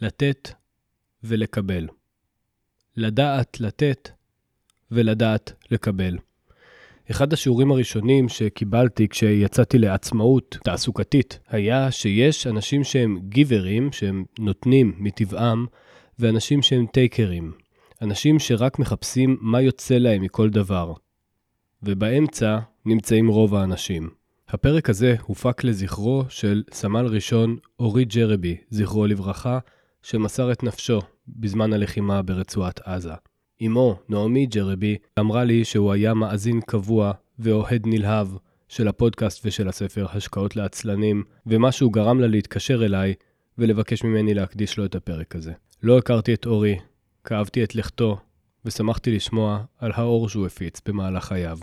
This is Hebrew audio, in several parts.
לתת ולקבל. לדעת לתת ולדעת לקבל. אחד השיעורים הראשונים שקיבלתי כשיצאתי לעצמאות תעסוקתית היה שיש אנשים שהם גיברים, שהם נותנים מטבעם, ואנשים שהם טייקרים. אנשים שרק מחפשים מה יוצא להם מכל דבר. ובאמצע נמצאים רוב האנשים. הפרק הזה הופק לזכרו של סמל ראשון אורי ג'רבי, זכרו לברכה, שמסר את נפשו בזמן הלחימה ברצועת עזה. אמו, נעמי ג'רבי, אמרה לי שהוא היה מאזין קבוע ואוהד נלהב של הפודקאסט ושל הספר השקעות לעצלנים, ומשהו גרם לה להתקשר אליי ולבקש ממני להקדיש לו את הפרק הזה. לא הכרתי את אורי, כאבתי את לכתו, ושמחתי לשמוע על האור שהוא הפיץ במהלך חייו.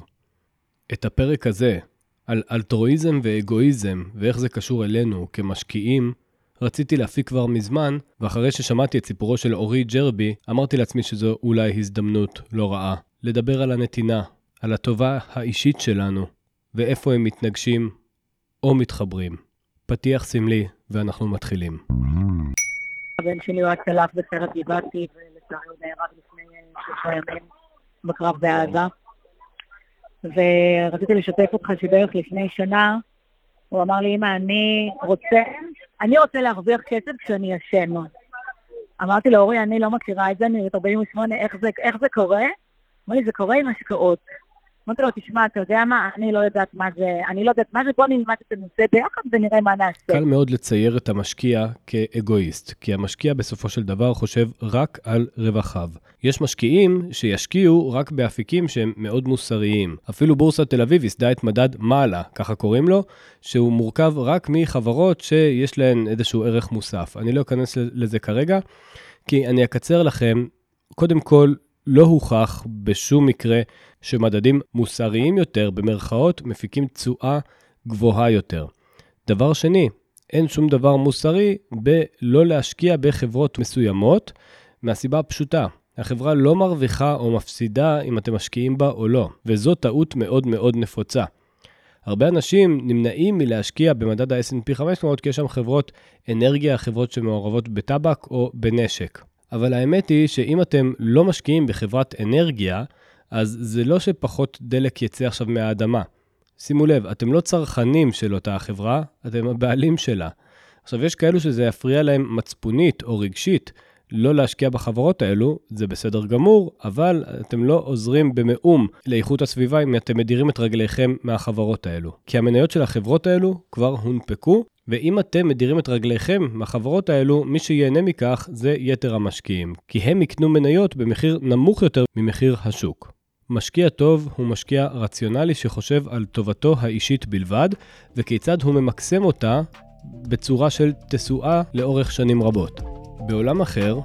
את הפרק הזה, על אלטרואיזם ואגואיזם ואיך זה קשור אלינו כמשקיעים, רציתי להפיק כבר מזמן, ואחרי ששמעתי את סיפורו של אורי ג'רבי, אמרתי לעצמי שזו אולי הזדמנות לא רעה. לדבר על הנתינה, על הטובה האישית שלנו, ואיפה הם מתנגשים או מתחברים. פתיח סמלי, ואנחנו מתחילים. הבן שלי הוא הצלף בסרט גבעתי, ולצערי הוא נהרג לפני שלושה ימים בקרב בעזה. ורציתי לשתף אותך שבערך לפני שנה, הוא אמר לי, אמא, אני רוצה, אני רוצה להרוויח כסף כשאני ישן. אמרתי לו, אורי, אני לא מכירה את זה, אני בת 48, איך זה, איך זה קורה? אמר לי, זה קורה עם השקעות. אמרתי לו, תשמע, אתה יודע מה, אני לא יודעת מה זה, אני לא יודעת מה זה, בוא נלמד את הנושא ביחד ונראה מה נעשה. קל מאוד לצייר את המשקיע כאגואיסט, כי המשקיע בסופו של דבר חושב רק על רווחיו. יש משקיעים שישקיעו רק באפיקים שהם מאוד מוסריים. אפילו בורסת תל אביב ייסדה את מדד מעלה, ככה קוראים לו, שהוא מורכב רק מחברות שיש להן איזשהו ערך מוסף. אני לא אכנס לזה כרגע, כי אני אקצר לכם, קודם כל, לא הוכח בשום מקרה שמדדים מוסריים יותר, במרכאות, מפיקים תשואה גבוהה יותר. דבר שני, אין שום דבר מוסרי בלא להשקיע בחברות מסוימות, מהסיבה הפשוטה, החברה לא מרוויחה או מפסידה אם אתם משקיעים בה או לא, וזו טעות מאוד מאוד נפוצה. הרבה אנשים נמנעים מלהשקיע במדד ה-S&P 500 כי יש שם חברות אנרגיה, חברות שמעורבות בטבק או בנשק. אבל האמת היא שאם אתם לא משקיעים בחברת אנרגיה, אז זה לא שפחות דלק יצא עכשיו מהאדמה. שימו לב, אתם לא צרכנים של אותה החברה, אתם הבעלים שלה. עכשיו, יש כאלו שזה יפריע להם מצפונית או רגשית לא להשקיע בחברות האלו, זה בסדר גמור, אבל אתם לא עוזרים במאום לאיכות הסביבה אם אתם מדירים את רגליכם מהחברות האלו. כי המניות של החברות האלו כבר הונפקו, ואם אתם מדירים את רגליכם מהחברות האלו, מי שייהנה מכך זה יתר המשקיעים, כי הם יקנו מניות במחיר נמוך יותר ממחיר השוק. משקיע טוב הוא משקיע רציונלי שחושב על טובתו האישית בלבד, וכיצד הוא ממקסם אותה בצורה של תשואה לאורך שנים רבות. בעולם אחר,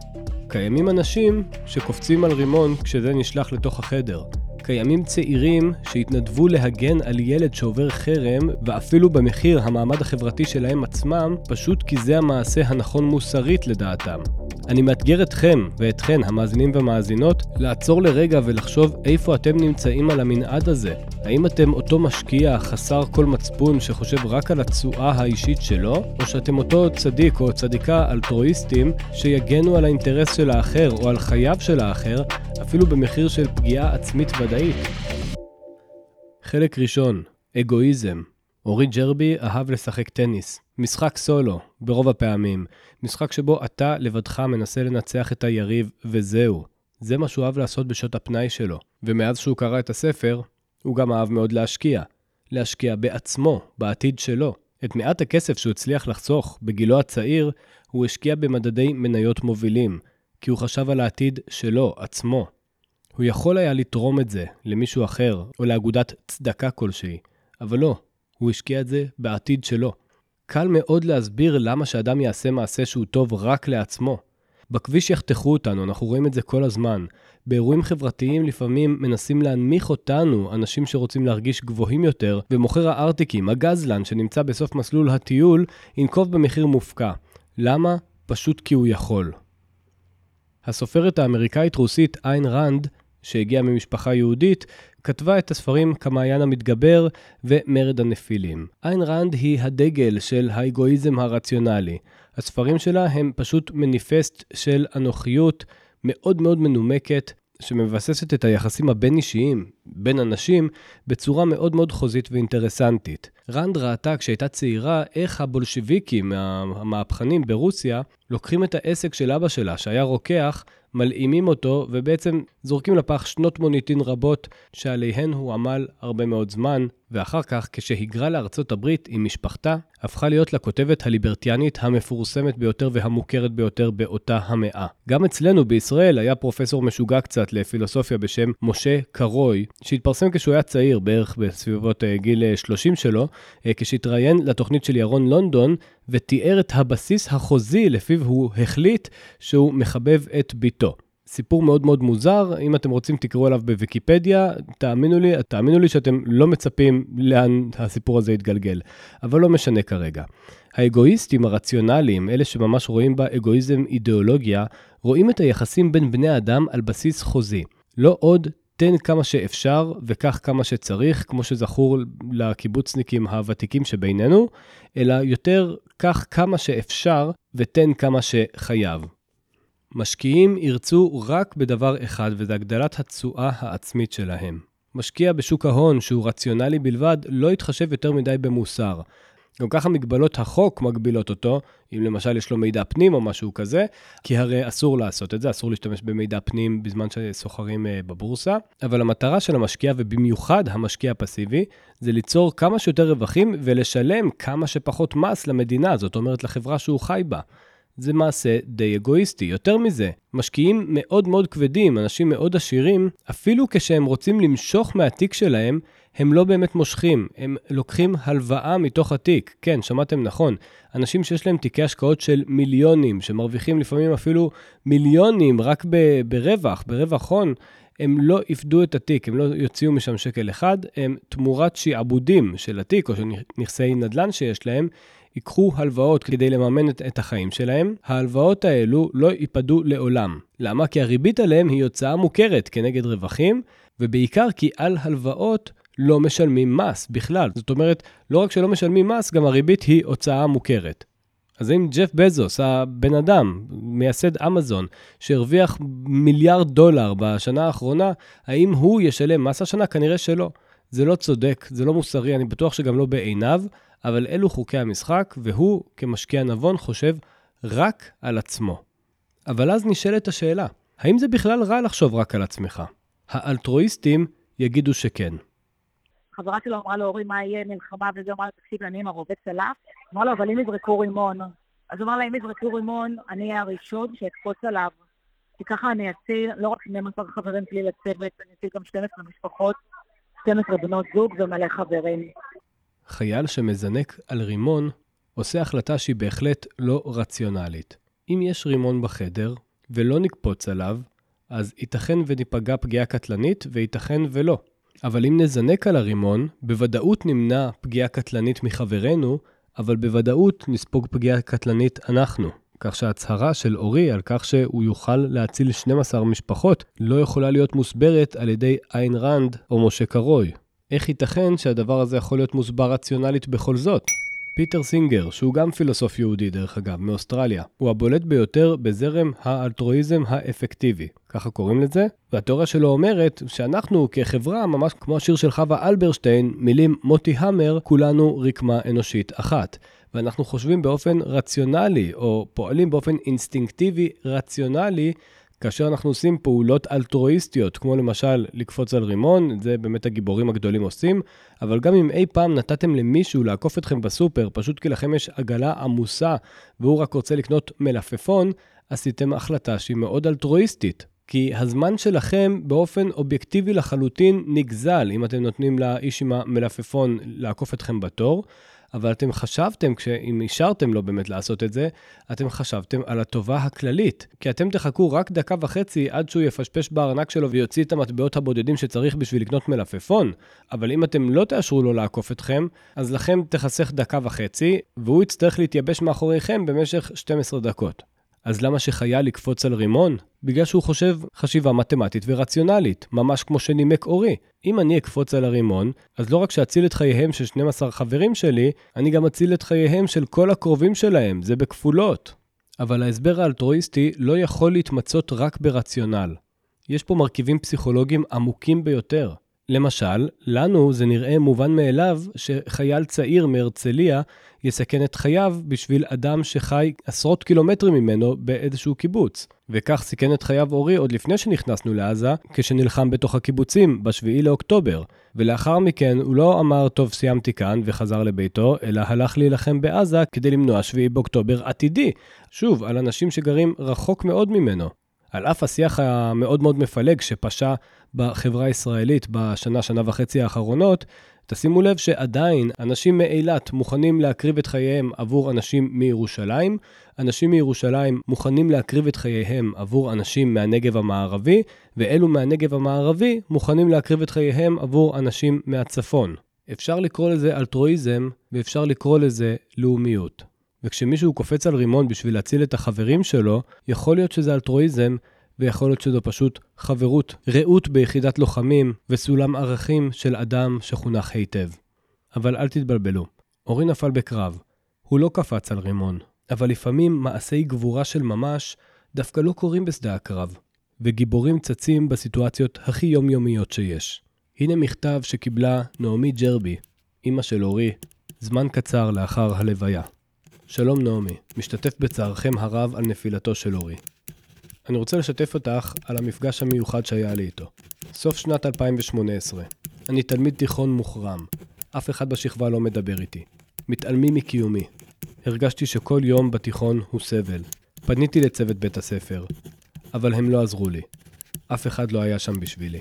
קיימים אנשים שקופצים על רימון כשזה נשלח לתוך החדר. קיימים צעירים שהתנדבו להגן על ילד שעובר חרם, ואפילו במחיר המעמד החברתי שלהם עצמם, פשוט כי זה המעשה הנכון מוסרית לדעתם. אני מאתגר אתכם ואתכן, המאזינים והמאזינות, לעצור לרגע ולחשוב איפה אתם נמצאים על המנעד הזה. האם אתם אותו משקיע חסר כל מצפון שחושב רק על התשואה האישית שלו, או שאתם אותו צדיק או צדיקה אלטרואיסטים שיגנו על האינטרס של האחר או על חייו של האחר, אפילו במחיר של פגיעה עצמית ודאית? חלק ראשון, אגואיזם. אורי ג'רבי אהב לשחק טניס. משחק סולו, ברוב הפעמים. משחק שבו אתה לבדך מנסה לנצח את היריב, וזהו. זה מה שהוא אהב לעשות בשעות הפנאי שלו. ומאז שהוא קרא את הספר, הוא גם אהב מאוד להשקיע. להשקיע בעצמו, בעתיד שלו. את מעט הכסף שהוא הצליח לחסוך בגילו הצעיר, הוא השקיע במדדי מניות מובילים, כי הוא חשב על העתיד שלו, עצמו. הוא יכול היה לתרום את זה למישהו אחר, או לאגודת צדקה כלשהי, אבל לא, הוא השקיע את זה בעתיד שלו. קל מאוד להסביר למה שאדם יעשה מעשה שהוא טוב רק לעצמו. בכביש יחתכו אותנו, אנחנו רואים את זה כל הזמן. באירועים חברתיים לפעמים מנסים להנמיך אותנו, אנשים שרוצים להרגיש גבוהים יותר, ומוכר הארטיקים, הגזלן שנמצא בסוף מסלול הטיול, ינקוב במחיר מופקע. למה? פשוט כי הוא יכול. הסופרת האמריקאית-רוסית איין רנד, שהגיעה ממשפחה יהודית, כתבה את הספרים כמעיין המתגבר ומרד הנפילים. איין רנד היא הדגל של האגואיזם הרציונלי. הספרים שלה הם פשוט מניפסט של אנוכיות מאוד מאוד מנומקת, שמבססת את היחסים הבין-אישיים בין אנשים בצורה מאוד מאוד חוזית ואינטרסנטית. רנד ראתה כשהייתה צעירה איך הבולשביקים, המהפכנים ברוסיה, לוקחים את העסק של אבא שלה, שהיה רוקח, מלאימים אותו, ובעצם זורקים לפח שנות מוניטין רבות שעליהן הוא עמל הרבה מאוד זמן, ואחר כך, כשהיגרה לארצות הברית עם משפחתה, הפכה להיות לכותבת הליברטיאנית המפורסמת ביותר והמוכרת ביותר באותה המאה. גם אצלנו בישראל היה פרופסור משוגע קצת לפילוסופיה בשם משה קרוי, שהתפרסם כשהוא היה צעיר, בערך בסביבות אה, גיל 30 אה, שלו, כשהתראיין לתוכנית של ירון לונדון, ותיאר את הבסיס החוזי לפיו הוא החליט שהוא מחבב את ביתו. סיפור מאוד מאוד מוזר, אם אתם רוצים תקראו עליו בוויקיפדיה, תאמינו לי, תאמינו לי שאתם לא מצפים לאן הסיפור הזה יתגלגל, אבל לא משנה כרגע. האגואיסטים הרציונליים, אלה שממש רואים באגואיזם אידיאולוגיה, רואים את היחסים בין בני אדם על בסיס חוזי. לא עוד תן כמה שאפשר וקח כמה שצריך, כמו שזכור לקיבוצניקים הוותיקים שבינינו, אלא יותר קח כמה שאפשר ותן כמה שחייב. משקיעים ירצו רק בדבר אחד, וזה הגדלת התשואה העצמית שלהם. משקיע בשוק ההון שהוא רציונלי בלבד, לא יתחשב יותר מדי במוסר. גם ככה מגבלות החוק מגבילות אותו, אם למשל יש לו מידע פנים או משהו כזה, כי הרי אסור לעשות את זה, אסור להשתמש במידע פנים בזמן שסוחרים אה, בבורסה. אבל המטרה של המשקיע, ובמיוחד המשקיע הפסיבי, זה ליצור כמה שיותר רווחים ולשלם כמה שפחות מס למדינה, זאת אומרת לחברה שהוא חי בה. זה מעשה די אגואיסטי. יותר מזה, משקיעים מאוד מאוד כבדים, אנשים מאוד עשירים, אפילו כשהם רוצים למשוך מהתיק שלהם, הם לא באמת מושכים, הם לוקחים הלוואה מתוך התיק. כן, שמעתם נכון. אנשים שיש להם תיקי השקעות של מיליונים, שמרוויחים לפעמים אפילו מיליונים רק ב- ברווח, ברווח הון, הם לא יפדו את התיק, הם לא יוציאו משם שקל אחד, הם תמורת שעבודים של התיק או של נכסי נדל"ן שיש להם, ייקחו הלוואות כדי לממן את, את החיים שלהם, ההלוואות האלו לא ייפדו לעולם. למה? כי הריבית עליהם היא הוצאה מוכרת כנגד רווחים, ובעיקר כי על הלוואות לא משלמים מס בכלל. זאת אומרת, לא רק שלא משלמים מס, גם הריבית היא הוצאה מוכרת. אז אם ג'ף בזוס, הבן אדם, מייסד אמזון, שהרוויח מיליארד דולר בשנה האחרונה, האם הוא ישלם מס השנה? כנראה שלא. זה לא צודק, זה לא מוסרי, אני בטוח שגם לא בעיניו, אבל אלו חוקי המשחק, והוא, כמשקיע נבון, חושב רק על עצמו. אבל אז נשאלת השאלה, האם זה בכלל רע לחשוב רק על עצמך? האלטרואיסטים יגידו שכן. חברה שלו אמרה לו, מה יהיה מלחמה, וזה אמר, תקשיב, אני עם הרובה צלף. אמר לו, אבל אם יזרקו רימון. אז הוא אמר לה, אם יזרקו רימון, אני אהיה הראשון שאקפוץ עליו. כי ככה אני אציל לא רק 12 חברים שלי לצוות, אני אציל גם 12 משפחות, 12 בנות זוג ומלא חברים. חייל שמזנק על רימון עושה החלטה שהיא בהחלט לא רציונלית. אם יש רימון בחדר ולא נקפוץ עליו, אז ייתכן וניפגע פגיעה קטלנית וייתכן ולא. אבל אם נזנק על הרימון, בוודאות נמנע פגיעה קטלנית מחברינו, אבל בוודאות נספוג פגיעה קטלנית אנחנו. כך שההצהרה של אורי על כך שהוא יוכל להציל 12 משפחות לא יכולה להיות מוסברת על ידי איין רנד או משה קרוי. איך ייתכן שהדבר הזה יכול להיות מוסבר רציונלית בכל זאת? פיטר סינגר, שהוא גם פילוסוף יהודי דרך אגב, מאוסטרליה, הוא הבולט ביותר בזרם האלטרואיזם האפקטיבי, ככה קוראים לזה, והתיאוריה שלו אומרת שאנחנו כחברה, ממש כמו השיר של חווה אלברשטיין, מילים מוטי המר, כולנו רקמה אנושית אחת. ואנחנו חושבים באופן רציונלי, או פועלים באופן אינסטינקטיבי רציונלי, כאשר אנחנו עושים פעולות אלטרואיסטיות, כמו למשל לקפוץ על רימון, זה באמת הגיבורים הגדולים עושים, אבל גם אם אי פעם נתתם למישהו לעקוף אתכם בסופר, פשוט כי לכם יש עגלה עמוסה והוא רק רוצה לקנות מלפפון, עשיתם החלטה שהיא מאוד אלטרואיסטית. כי הזמן שלכם באופן אובייקטיבי לחלוטין נגזל אם אתם נותנים לאיש עם המלפפון לעקוף אתכם בתור, אבל אתם חשבתם, אם אישרתם לו באמת לעשות את זה, אתם חשבתם על הטובה הכללית. כי אתם תחכו רק דקה וחצי עד שהוא יפשפש בארנק שלו ויוציא את המטבעות הבודדים שצריך בשביל לקנות מלפפון. אבל אם אתם לא תאשרו לו לעקוף אתכם, אז לכם תחסך דקה וחצי, והוא יצטרך להתייבש מאחוריכם במשך 12 דקות. אז למה שחייל יקפוץ על רימון? בגלל שהוא חושב חשיבה מתמטית ורציונלית, ממש כמו שנימק אורי. אם אני אקפוץ על הרימון, אז לא רק שאציל את חייהם של 12 חברים שלי, אני גם אציל את חייהם של כל הקרובים שלהם, זה בכפולות. אבל ההסבר האלטרואיסטי לא יכול להתמצות רק ברציונל. יש פה מרכיבים פסיכולוגיים עמוקים ביותר. למשל, לנו זה נראה מובן מאליו שחייל צעיר מהרצליה יסכן את חייו בשביל אדם שחי עשרות קילומטרים ממנו באיזשהו קיבוץ. וכך סיכן את חייו אורי עוד לפני שנכנסנו לעזה, כשנלחם בתוך הקיבוצים, ב-7 לאוקטובר. ולאחר מכן הוא לא אמר, טוב, סיימתי כאן, וחזר לביתו, אלא הלך להילחם בעזה כדי למנוע 7 באוקטובר עתידי. שוב, על אנשים שגרים רחוק מאוד ממנו. על אף השיח המאוד מאוד מפלג שפשה בחברה הישראלית בשנה, שנה וחצי האחרונות, תשימו לב שעדיין אנשים מאילת מוכנים להקריב את חייהם עבור אנשים מירושלים, אנשים מירושלים מוכנים להקריב את חייהם עבור אנשים מהנגב המערבי, ואלו מהנגב המערבי מוכנים להקריב את חייהם עבור אנשים מהצפון. אפשר לקרוא לזה אלטרואיזם, ואפשר לקרוא לזה לאומיות. וכשמישהו קופץ על רימון בשביל להציל את החברים שלו, יכול להיות שזה אלטרואיזם, ויכול להיות שזו פשוט חברות, רעות ביחידת לוחמים וסולם ערכים של אדם שחונך היטב. אבל אל תתבלבלו, אורי נפל בקרב. הוא לא קפץ על רימון, אבל לפעמים מעשי גבורה של ממש דווקא לא קורים בשדה הקרב, וגיבורים צצים בסיטואציות הכי יומיומיות שיש. הנה מכתב שקיבלה נעמי ג'רבי, אמא של אורי, זמן קצר לאחר הלוויה. שלום נעמי, משתתף בצערכם הרב על נפילתו של אורי. אני רוצה לשתף אותך על המפגש המיוחד שהיה לי איתו. סוף שנת 2018. אני תלמיד תיכון מוחרם. אף אחד בשכבה לא מדבר איתי. מתעלמים מקיומי. הרגשתי שכל יום בתיכון הוא סבל. פניתי לצוות בית הספר, אבל הם לא עזרו לי. אף אחד לא היה שם בשבילי.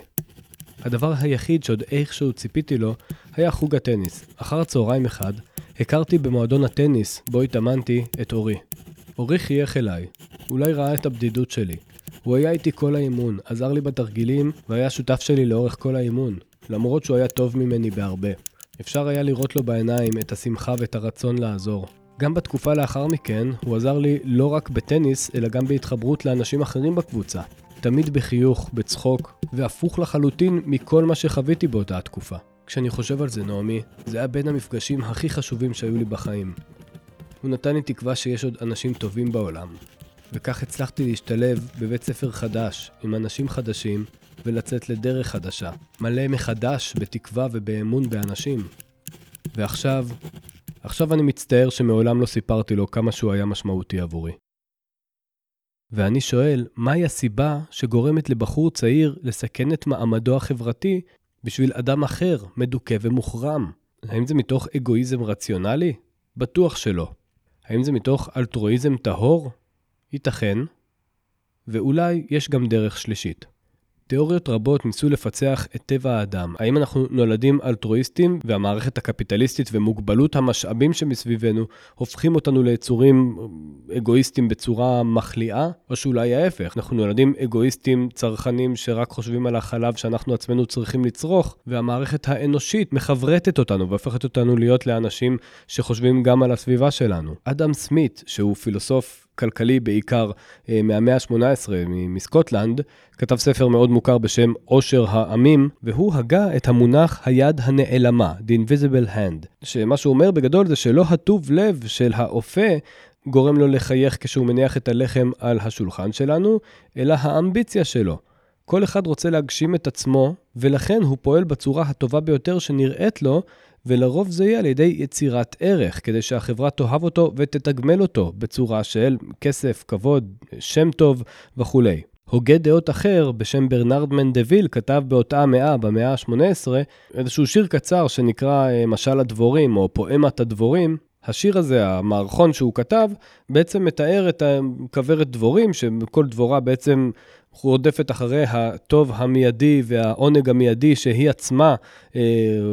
הדבר היחיד שעוד איכשהו ציפיתי לו היה חוג הטניס. אחר צהריים אחד, הכרתי במועדון הטניס בו התאמנתי את אורי. אורי חייך אליי, אולי ראה את הבדידות שלי. הוא היה איתי כל האימון, עזר לי בתרגילים, והיה שותף שלי לאורך כל האימון, למרות שהוא היה טוב ממני בהרבה. אפשר היה לראות לו בעיניים את השמחה ואת הרצון לעזור. גם בתקופה לאחר מכן, הוא עזר לי לא רק בטניס, אלא גם בהתחברות לאנשים אחרים בקבוצה. תמיד בחיוך, בצחוק, והפוך לחלוטין מכל מה שחוויתי באותה התקופה. כשאני חושב על זה, נעמי, זה היה בין המפגשים הכי חשובים שהיו לי בחיים. הוא נתן לי תקווה שיש עוד אנשים טובים בעולם, וכך הצלחתי להשתלב בבית ספר חדש, עם אנשים חדשים, ולצאת לדרך חדשה, מלא מחדש בתקווה ובאמון באנשים. ועכשיו, עכשיו אני מצטער שמעולם לא סיפרתי לו כמה שהוא היה משמעותי עבורי. ואני שואל, מהי הסיבה שגורמת לבחור צעיר לסכן את מעמדו החברתי בשביל אדם אחר, מדוכא ומוחרם? האם זה מתוך אגואיזם רציונלי? בטוח שלא. האם זה מתוך אלטרואיזם טהור? ייתכן, ואולי יש גם דרך שלישית. תיאוריות רבות ניסו לפצח את טבע האדם. האם אנחנו נולדים אלטרואיסטים והמערכת הקפיטליסטית ומוגבלות המשאבים שמסביבנו הופכים אותנו ליצורים אגואיסטים בצורה מחליאה? או שאולי ההפך, אנחנו נולדים אגואיסטים צרכנים שרק חושבים על החלב שאנחנו עצמנו צריכים לצרוך, והמערכת האנושית מחברטת אותנו והופכת אותנו להיות לאנשים שחושבים גם על הסביבה שלנו. אדם סמית, שהוא פילוסוף כלכלי בעיקר אה, מהמאה ה-18 מסקוטלנד, כתב ספר מאוד מוכר בשם עושר העמים, והוא הגה את המונח היד הנעלמה, The Invisible Hand, שמה שהוא אומר בגדול זה שלא הטוב לב של האופה גורם לו לחייך כשהוא מניח את הלחם על השולחן שלנו, אלא האמביציה שלו. כל אחד רוצה להגשים את עצמו, ולכן הוא פועל בצורה הטובה ביותר שנראית לו, ולרוב זה יהיה על ידי יצירת ערך, כדי שהחברה תאהב אותו ותתגמל אותו בצורה של כסף, כבוד, שם טוב וכולי. הוגה דעות אחר בשם ברנרד מנדוויל כתב באותה המאה, במאה ה-18, איזשהו שיר קצר שנקרא אה, משל הדבורים או פואמת הדבורים. השיר הזה, המערכון שהוא כתב, בעצם מתאר את כוורת דבורים, שכל דבורה בעצם רודפת אחרי הטוב המיידי והעונג המיידי שהיא עצמה אה,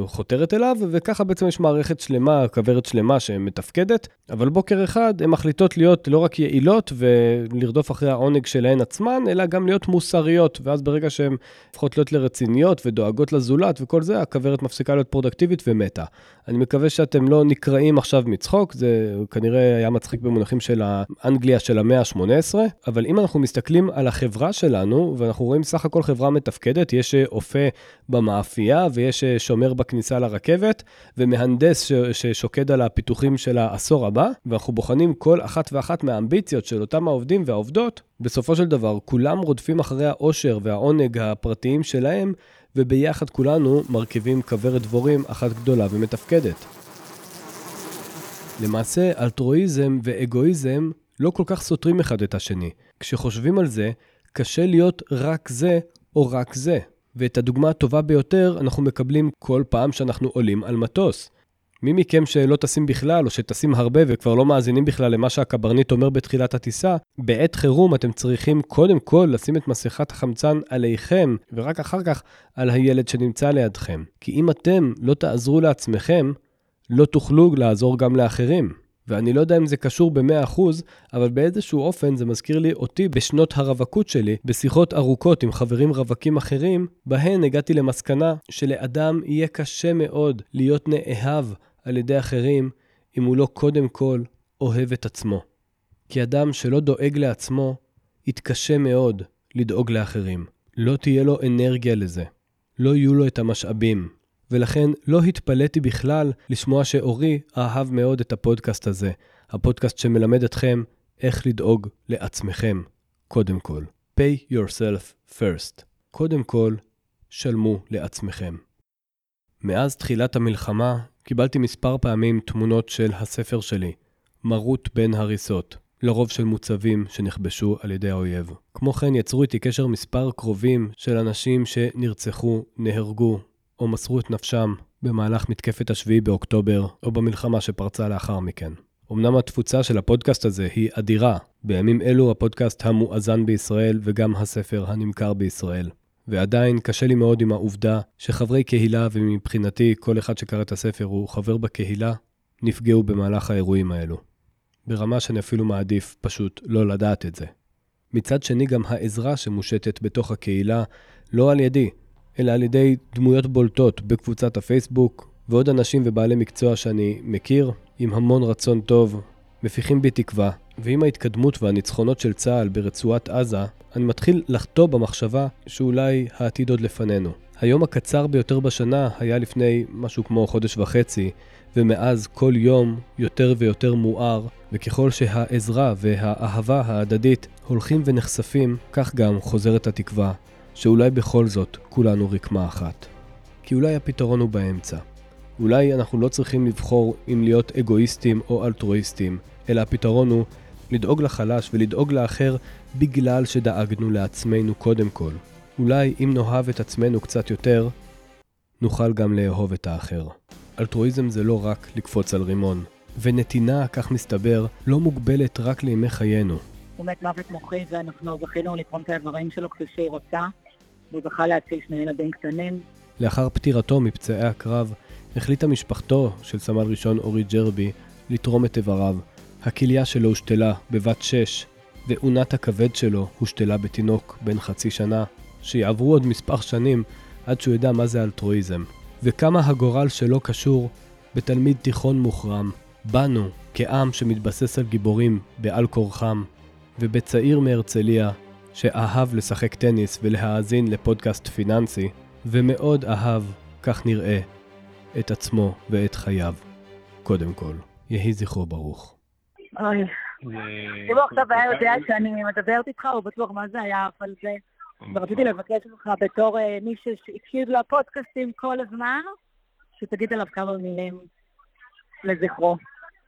חותרת אליו, וככה בעצם יש מערכת שלמה, כוורת שלמה שמתפקדת, אבל בוקר אחד הן מחליטות להיות לא רק יעילות ולרדוף אחרי העונג שלהן עצמן, אלא גם להיות מוסריות, ואז ברגע שהן הופכות להיות לרציניות ודואגות לזולת וכל זה, הכוורת מפסיקה להיות פרודקטיבית ומתה. אני מקווה שאתם לא נקרעים עכשיו מצחוק, זה כנראה היה מצחיק במונחים של האנגליה של המאה ה-18, אבל אם אנחנו מסתכלים על החברה שלנו, ואנחנו רואים סך הכל חברה מתפקדת, יש אופה במאפייה ויש שומר בכניסה לרכבת, ומהנדס ש- ששוקד על הפיתוחים של העשור הבא, ואנחנו בוחנים כל אחת ואחת מהאמביציות של אותם העובדים והעובדות, בסופו של דבר כולם רודפים אחרי העושר והעונג הפרטיים שלהם, וביחד כולנו מרכיבים כוורת דבורים אחת גדולה ומתפקדת. למעשה, אלטרואיזם ואגואיזם לא כל כך סותרים אחד את השני. כשחושבים על זה, קשה להיות רק זה או רק זה. ואת הדוגמה הטובה ביותר אנחנו מקבלים כל פעם שאנחנו עולים על מטוס. מי מכם שלא טסים בכלל, או שטסים הרבה וכבר לא מאזינים בכלל למה שהקברניט אומר בתחילת הטיסה, בעת חירום אתם צריכים קודם כל לשים את מסכת החמצן עליכם, ורק אחר כך על הילד שנמצא לידכם. כי אם אתם לא תעזרו לעצמכם, לא תוכלו לעזור גם לאחרים. ואני לא יודע אם זה קשור ב-100%, אבל באיזשהו אופן זה מזכיר לי אותי בשנות הרווקות שלי, בשיחות ארוכות עם חברים רווקים אחרים, בהן הגעתי למסקנה שלאדם יהיה קשה מאוד להיות נאהב על ידי אחרים, אם הוא לא קודם כל אוהב את עצמו. כי אדם שלא דואג לעצמו, יתקשה מאוד לדאוג לאחרים. לא תהיה לו אנרגיה לזה. לא יהיו לו את המשאבים, ולכן לא התפלאתי בכלל לשמוע שאורי אהב מאוד את הפודקאסט הזה, הפודקאסט שמלמד אתכם איך לדאוג לעצמכם, קודם כל. pay yourself first. קודם כל, שלמו לעצמכם. מאז תחילת המלחמה קיבלתי מספר פעמים תמונות של הספר שלי, מרות בין הריסות, לרוב של מוצבים שנכבשו על ידי האויב. כמו כן יצרו איתי קשר מספר קרובים של אנשים שנרצחו, נהרגו, או מסרו את נפשם במהלך מתקפת השביעי באוקטובר, או במלחמה שפרצה לאחר מכן. אמנם התפוצה של הפודקאסט הזה היא אדירה, בימים אלו הפודקאסט המואזן בישראל וגם הספר הנמכר בישראל. ועדיין קשה לי מאוד עם העובדה שחברי קהילה, ומבחינתי כל אחד שקרא את הספר הוא חבר בקהילה, נפגעו במהלך האירועים האלו. ברמה שאני אפילו מעדיף פשוט לא לדעת את זה. מצד שני, גם העזרה שמושטת בתוך הקהילה, לא על ידי, אלא על ידי דמויות בולטות בקבוצת הפייסבוק, ועוד אנשים ובעלי מקצוע שאני מכיר, עם המון רצון טוב, מפיחים בי תקווה, ועם ההתקדמות והניצחונות של צה"ל ברצועת עזה, אני מתחיל לחטוא במחשבה שאולי העתיד עוד לפנינו. היום הקצר ביותר בשנה היה לפני משהו כמו חודש וחצי, ומאז כל יום יותר ויותר מואר, וככל שהעזרה והאהבה ההדדית הולכים ונחשפים, כך גם חוזרת התקווה שאולי בכל זאת כולנו רקמה אחת. כי אולי הפתרון הוא באמצע. אולי אנחנו לא צריכים לבחור אם להיות אגואיסטים או אלטרואיסטים, אלא הפתרון הוא לדאוג לחלש ולדאוג לאחר בגלל שדאגנו לעצמנו קודם כל. אולי אם נאהב את עצמנו קצת יותר, נוכל גם לאהוב את האחר. אלטרואיזם זה לא רק לקפוץ על רימון, ונתינה, כך מסתבר, לא מוגבלת רק לימי חיינו. הוא מת מוות מוחי ואנחנו זכינו לתרום את האיברים שלו כפי שהיא רוצה. והוא זכה להציל שני ילדים קטנים. לאחר פטירתו מפצעי הקרב, החליטה משפחתו של סמל ראשון אורי ג'רבי לתרום את איבריו. הכליה שלו הושתלה בבת שש, ואונת הכבד שלו הושתלה בתינוק בן חצי שנה, שיעברו עוד מספר שנים עד שהוא ידע מה זה אלטרואיזם. וכמה הגורל שלו קשור בתלמיד תיכון מוחרם, בנו, כעם שמתבסס על גיבורים בעל כורחם, ובצעיר מהרצליה שאהב לשחק טניס ולהאזין לפודקאסט פיננסי, ומאוד אהב, כך נראה, את עצמו ואת חייו. קודם כל, יהי זכרו ברוך. אוי. אם הוא עכשיו היה יודע שאני מדברת איתך, הוא בטוח מה זה היה על זה. ורציתי לבקש ממך בתור אה, מי שהקשיב לפודקאסטים כל הזמן, שתגיד עליו כמה מילים לזכרו.